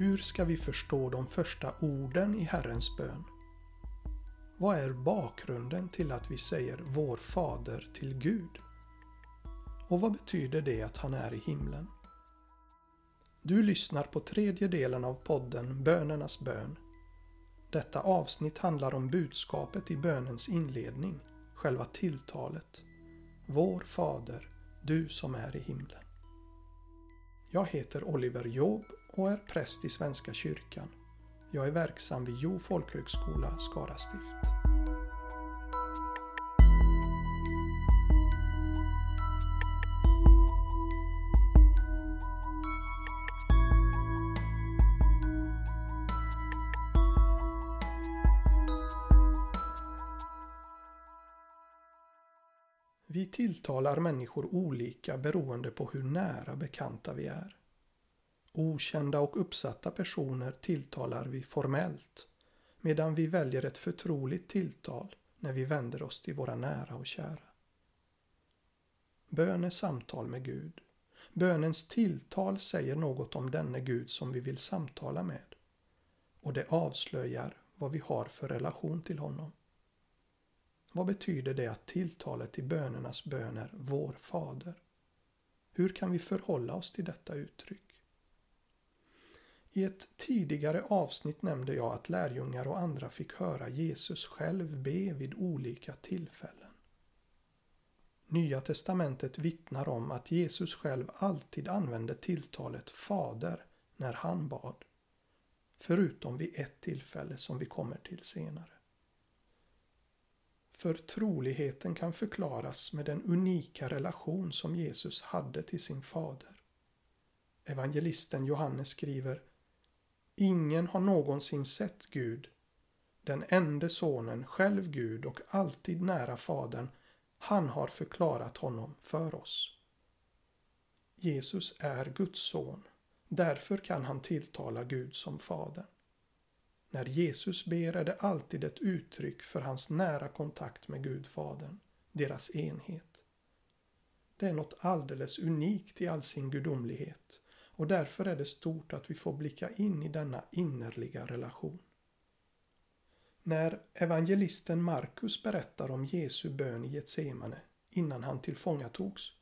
Hur ska vi förstå de första orden i Herrens bön? Vad är bakgrunden till att vi säger Vår Fader till Gud? Och vad betyder det att han är i himlen? Du lyssnar på tredje delen av podden Bönernas bön. Detta avsnitt handlar om budskapet i bönens inledning, själva tilltalet. Vår Fader, du som är i himlen. Jag heter Oliver Job och är präst i Svenska kyrkan. Jag är verksam vid Jo folkhögskola, Skara stift. Vi tilltalar människor olika beroende på hur nära bekanta vi är. Okända och uppsatta personer tilltalar vi formellt medan vi väljer ett förtroligt tilltal när vi vänder oss till våra nära och kära. Bön är samtal med Gud. Bönens tilltal säger något om denne Gud som vi vill samtala med och det avslöjar vad vi har för relation till honom. Vad betyder det att tilltalet i bönernas bön är Vår Fader? Hur kan vi förhålla oss till detta uttryck? I ett tidigare avsnitt nämnde jag att lärjungar och andra fick höra Jesus själv be vid olika tillfällen. Nya testamentet vittnar om att Jesus själv alltid använde tilltalet Fader när han bad. Förutom vid ett tillfälle som vi kommer till senare. Förtroligheten kan förklaras med den unika relation som Jesus hade till sin fader. Evangelisten Johannes skriver Ingen har någonsin sett Gud. Den enda sonen, själv Gud och alltid nära Fadern, han har förklarat honom för oss. Jesus är Guds son. Därför kan han tilltala Gud som Fadern. När Jesus ber är det alltid ett uttryck för hans nära kontakt med Gud Fadern, deras enhet. Det är något alldeles unikt i all sin gudomlighet och därför är det stort att vi får blicka in i denna innerliga relation. När evangelisten Markus berättar om Jesu bön i Getsemane innan han tillfångatogs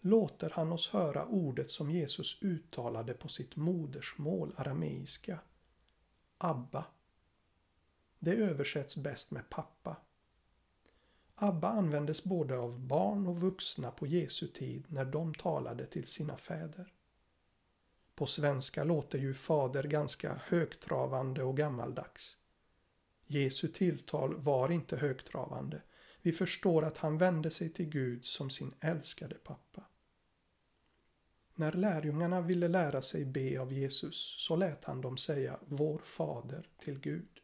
låter han oss höra ordet som Jesus uttalade på sitt modersmål arameiska Abba. Det översätts bäst med pappa. Abba användes både av barn och vuxna på Jesu tid när de talade till sina fäder. På svenska låter ju fader ganska högtravande och gammaldags. Jesu tilltal var inte högtravande. Vi förstår att han vände sig till Gud som sin älskade pappa. När lärjungarna ville lära sig be av Jesus så lät han dem säga Vår Fader till Gud.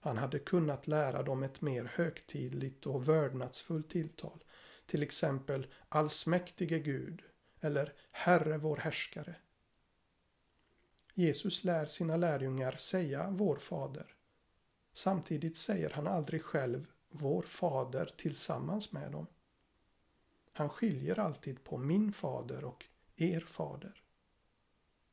Han hade kunnat lära dem ett mer högtidligt och vördnadsfullt tilltal. Till exempel Allsmäktige Gud eller Herre vår härskare. Jesus lär sina lärjungar säga Vår Fader. Samtidigt säger han aldrig själv Vår Fader tillsammans med dem. Han skiljer alltid på min fader och er fader.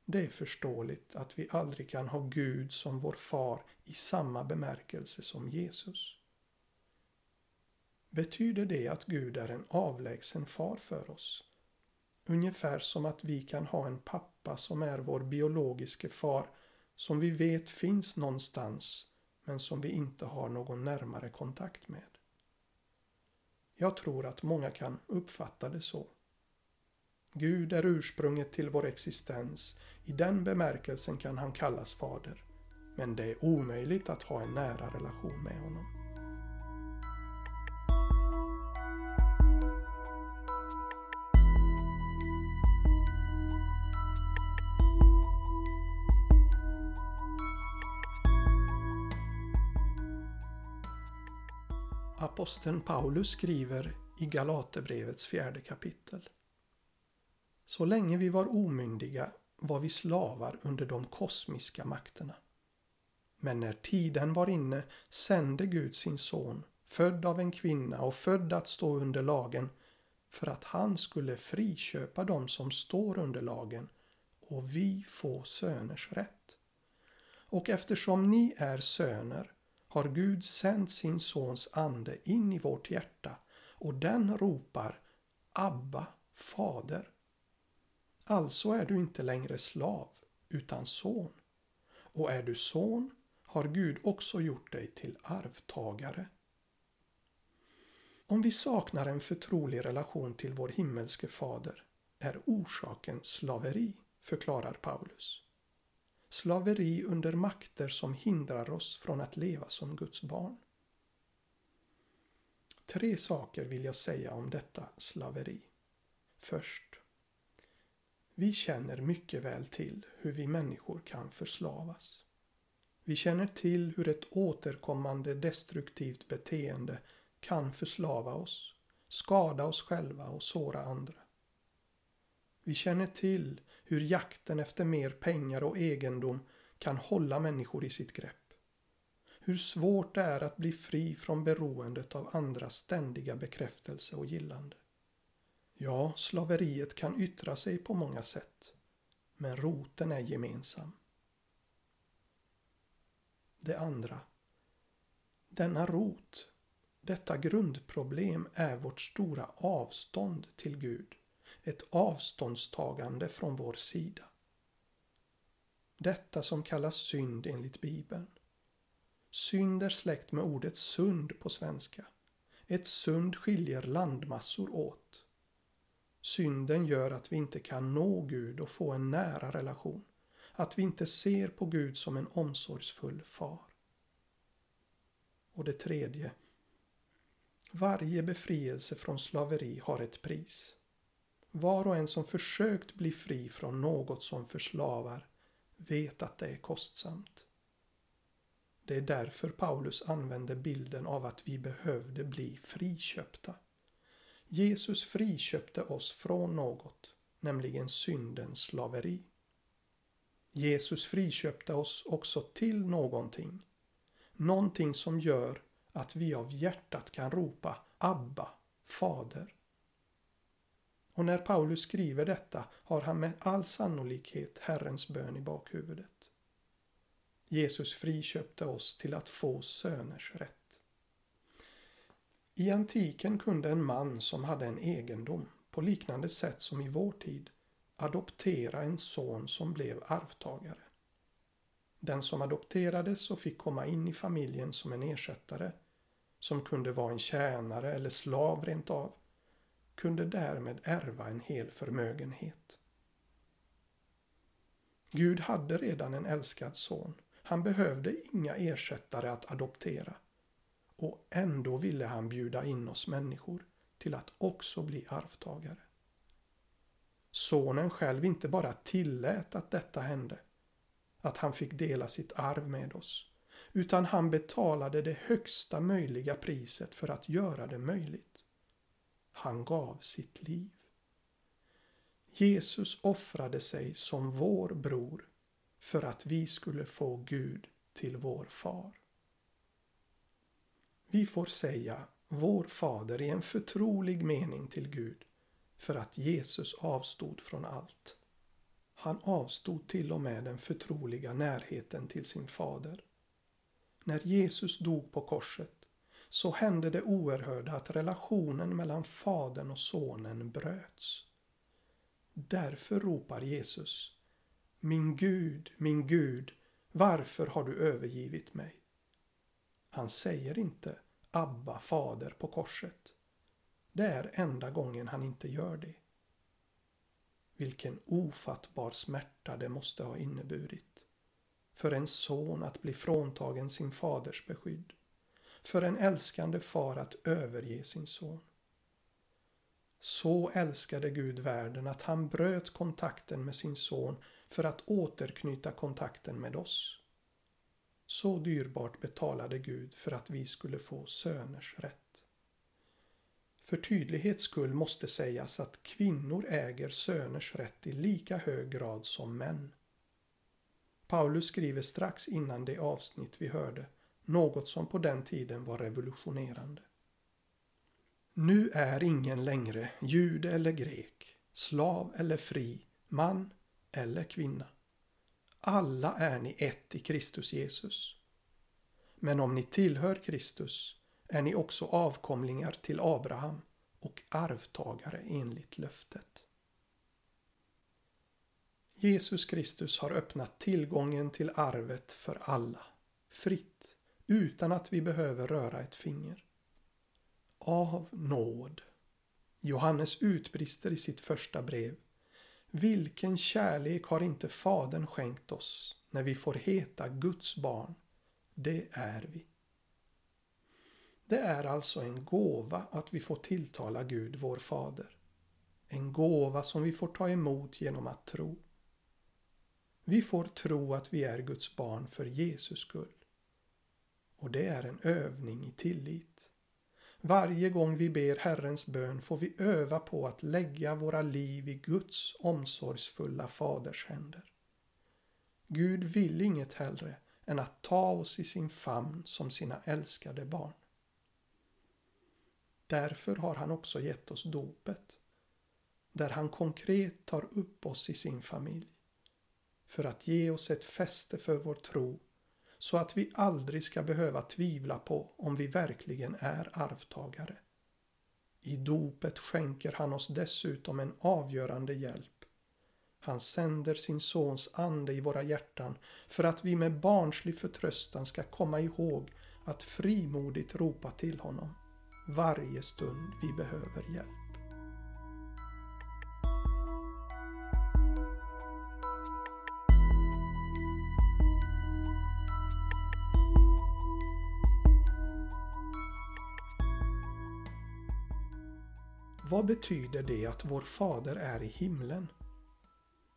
Det är förståeligt att vi aldrig kan ha Gud som vår far i samma bemärkelse som Jesus. Betyder det att Gud är en avlägsen far för oss? Ungefär som att vi kan ha en pappa som är vår biologiske far som vi vet finns någonstans men som vi inte har någon närmare kontakt med. Jag tror att många kan uppfatta det så. Gud är ursprunget till vår existens. I den bemärkelsen kan han kallas fader. Men det är omöjligt att ha en nära relation med honom. Aposteln Paulus skriver i Galaterbrevets fjärde kapitel. Så länge vi var omyndiga var vi slavar under de kosmiska makterna. Men när tiden var inne sände Gud sin son, född av en kvinna och född att stå under lagen, för att han skulle friköpa dem som står under lagen och vi få söners rätt. Och eftersom ni är söner har Gud sänt sin sons ande in i vårt hjärta och den ropar Abba, fader. Alltså är du inte längre slav utan son. Och är du son har Gud också gjort dig till arvtagare. Om vi saknar en förtrolig relation till vår himmelske fader är orsaken slaveri, förklarar Paulus. Slaveri under makter som hindrar oss från att leva som Guds barn. Tre saker vill jag säga om detta slaveri. Först. Vi känner mycket väl till hur vi människor kan förslavas. Vi känner till hur ett återkommande destruktivt beteende kan förslava oss, skada oss själva och såra andra. Vi känner till hur jakten efter mer pengar och egendom kan hålla människor i sitt grepp. Hur svårt det är att bli fri från beroendet av andras ständiga bekräftelse och gillande. Ja, slaveriet kan yttra sig på många sätt. Men roten är gemensam. Det andra. Denna rot, detta grundproblem är vårt stora avstånd till Gud. Ett avståndstagande från vår sida. Detta som kallas synd enligt Bibeln. Synd är släkt med ordet sund på svenska. Ett sund skiljer landmassor åt. Synden gör att vi inte kan nå Gud och få en nära relation. Att vi inte ser på Gud som en omsorgsfull far. Och det tredje. Varje befrielse från slaveri har ett pris. Var och en som försökt bli fri från något som förslavar vet att det är kostsamt. Det är därför Paulus använder bilden av att vi behövde bli friköpta. Jesus friköpte oss från något, nämligen syndens slaveri. Jesus friköpte oss också till någonting. Någonting som gör att vi av hjärtat kan ropa Abba, Fader. Och när Paulus skriver detta har han med all sannolikhet Herrens bön i bakhuvudet. Jesus friköpte oss till att få söners rätt. I antiken kunde en man som hade en egendom, på liknande sätt som i vår tid, adoptera en son som blev arvtagare. Den som adopterades och fick komma in i familjen som en ersättare, som kunde vara en tjänare eller slav rent av, kunde därmed ärva en hel förmögenhet. Gud hade redan en älskad son. Han behövde inga ersättare att adoptera. Och ändå ville han bjuda in oss människor till att också bli arvtagare. Sonen själv inte bara tillät att detta hände, att han fick dela sitt arv med oss, utan han betalade det högsta möjliga priset för att göra det möjligt. Han gav sitt liv. Jesus offrade sig som vår bror för att vi skulle få Gud till vår far. Vi får säga vår fader i en förtrolig mening till Gud för att Jesus avstod från allt. Han avstod till och med den förtroliga närheten till sin fader. När Jesus dog på korset så hände det oerhörda att relationen mellan fadern och sonen bröts. Därför ropar Jesus Min Gud, min Gud, varför har du övergivit mig? Han säger inte Abba, fader på korset. Det är enda gången han inte gör det. Vilken ofattbar smärta det måste ha inneburit. För en son att bli fråntagen sin faders beskydd. För en älskande far att överge sin son. Så älskade Gud världen att han bröt kontakten med sin son för att återknyta kontakten med oss. Så dyrbart betalade Gud för att vi skulle få söners rätt. För tydlighets skull måste sägas att kvinnor äger söners rätt i lika hög grad som män. Paulus skriver strax innan det avsnitt vi hörde något som på den tiden var revolutionerande. Nu är ingen längre jude eller grek, slav eller fri, man eller kvinna. Alla är ni ett i Kristus Jesus. Men om ni tillhör Kristus är ni också avkomlingar till Abraham och arvtagare enligt löftet. Jesus Kristus har öppnat tillgången till arvet för alla, fritt, utan att vi behöver röra ett finger. Av nåd. Johannes utbrister i sitt första brev. Vilken kärlek har inte Fadern skänkt oss när vi får heta Guds barn? Det är vi. Det är alltså en gåva att vi får tilltala Gud, vår Fader. En gåva som vi får ta emot genom att tro. Vi får tro att vi är Guds barn för Jesus skull. Och det är en övning i tillit. Varje gång vi ber Herrens bön får vi öva på att lägga våra liv i Guds omsorgsfulla faders händer. Gud vill inget hellre än att ta oss i sin famn som sina älskade barn. Därför har han också gett oss dopet, där han konkret tar upp oss i sin familj, för att ge oss ett fäste för vår tro, så att vi aldrig ska behöva tvivla på om vi verkligen är arvtagare. I dopet skänker han oss dessutom en avgörande hjälp. Han sänder sin sons ande i våra hjärtan för att vi med barnslig förtröstan ska komma ihåg att frimodigt ropa till honom varje stund vi behöver hjälp. Vad betyder det att vår fader är i himlen?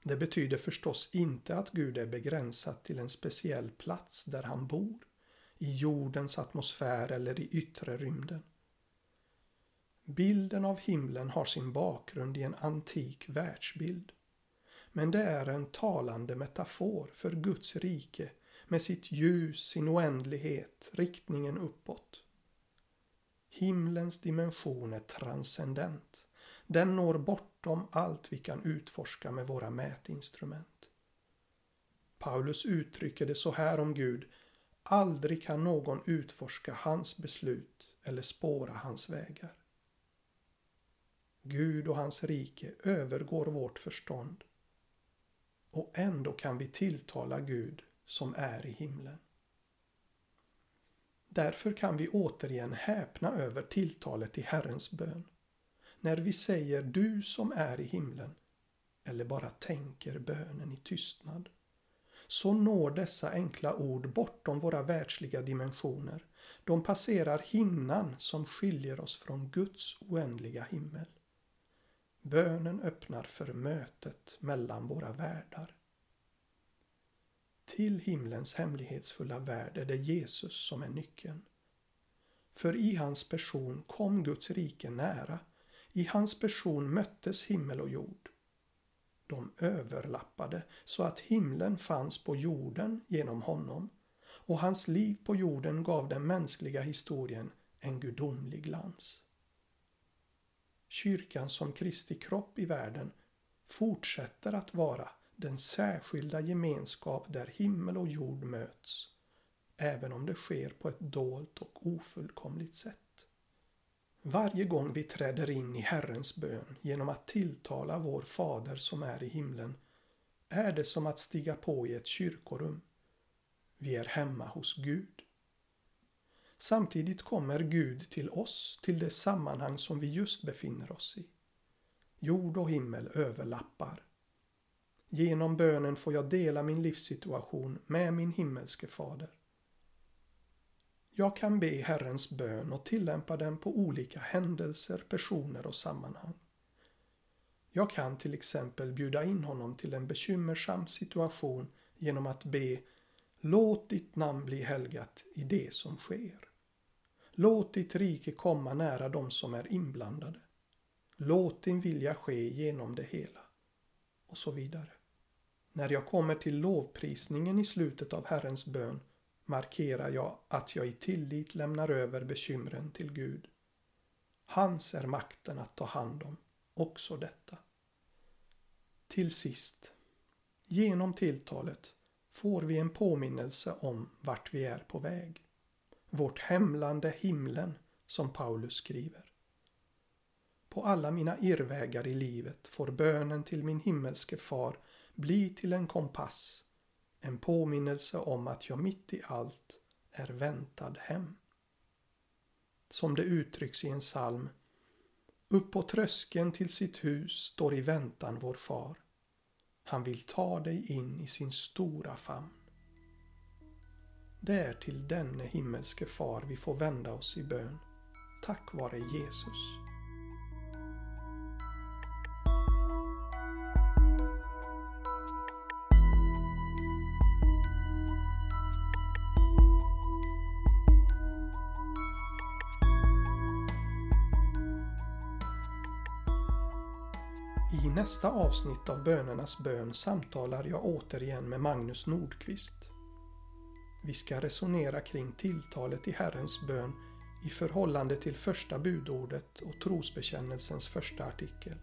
Det betyder förstås inte att Gud är begränsad till en speciell plats där han bor, i jordens atmosfär eller i yttre rymden. Bilden av himlen har sin bakgrund i en antik världsbild. Men det är en talande metafor för Guds rike med sitt ljus, sin oändlighet, riktningen uppåt. Himlens dimension är transcendent. Den når bortom allt vi kan utforska med våra mätinstrument. Paulus uttrycker det så här om Gud. Aldrig kan någon utforska hans beslut eller spåra hans vägar. Gud och hans rike övergår vårt förstånd. Och ändå kan vi tilltala Gud som är i himlen. Därför kan vi återigen häpna över tilltalet i Herrens bön. När vi säger du som är i himlen eller bara tänker bönen i tystnad. Så når dessa enkla ord bortom våra världsliga dimensioner. De passerar hinnan som skiljer oss från Guds oändliga himmel. Bönen öppnar för mötet mellan våra världar. Till himlens hemlighetsfulla värld är det Jesus som är nyckeln. För i hans person kom Guds rike nära. I hans person möttes himmel och jord. De överlappade så att himlen fanns på jorden genom honom och hans liv på jorden gav den mänskliga historien en gudomlig glans kyrkan som Kristi kropp i världen fortsätter att vara den särskilda gemenskap där himmel och jord möts, även om det sker på ett dolt och ofullkomligt sätt. Varje gång vi träder in i Herrens bön genom att tilltala vår Fader som är i himlen är det som att stiga på i ett kyrkorum. Vi är hemma hos Gud. Samtidigt kommer Gud till oss, till det sammanhang som vi just befinner oss i. Jord och himmel överlappar. Genom bönen får jag dela min livssituation med min himmelske fader. Jag kan be Herrens bön och tillämpa den på olika händelser, personer och sammanhang. Jag kan till exempel bjuda in honom till en bekymmersam situation genom att be Låt ditt namn bli helgat i det som sker. Låt ditt rike komma nära dem som är inblandade. Låt din vilja ske genom det hela. Och så vidare. När jag kommer till lovprisningen i slutet av Herrens bön markerar jag att jag i tillit lämnar över bekymren till Gud. Hans är makten att ta hand om också detta. Till sist. Genom tilltalet får vi en påminnelse om vart vi är på väg. Vårt hemlande himlen, som Paulus skriver. På alla mina irrvägar i livet får bönen till min himmelske far bli till en kompass, en påminnelse om att jag mitt i allt är väntad hem. Som det uttrycks i en psalm upp på tröskeln till sitt hus står i väntan vår far. Han vill ta dig in i sin stora famn. Det är till denne himmelske far vi får vända oss i bön, tack vare Jesus. I nästa avsnitt av Bönernas bön samtalar jag återigen med Magnus Nordqvist. Vi ska resonera kring tilltalet i Herrens bön i förhållande till första budordet och trosbekännelsens första artikel.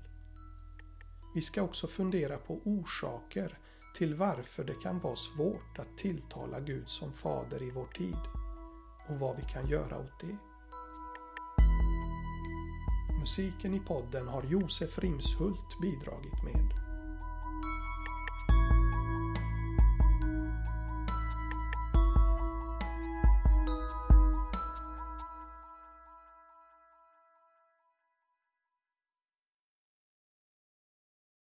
Vi ska också fundera på orsaker till varför det kan vara svårt att tilltala Gud som fader i vår tid och vad vi kan göra åt det. Musiken i podden har Josef Rimshult bidragit med.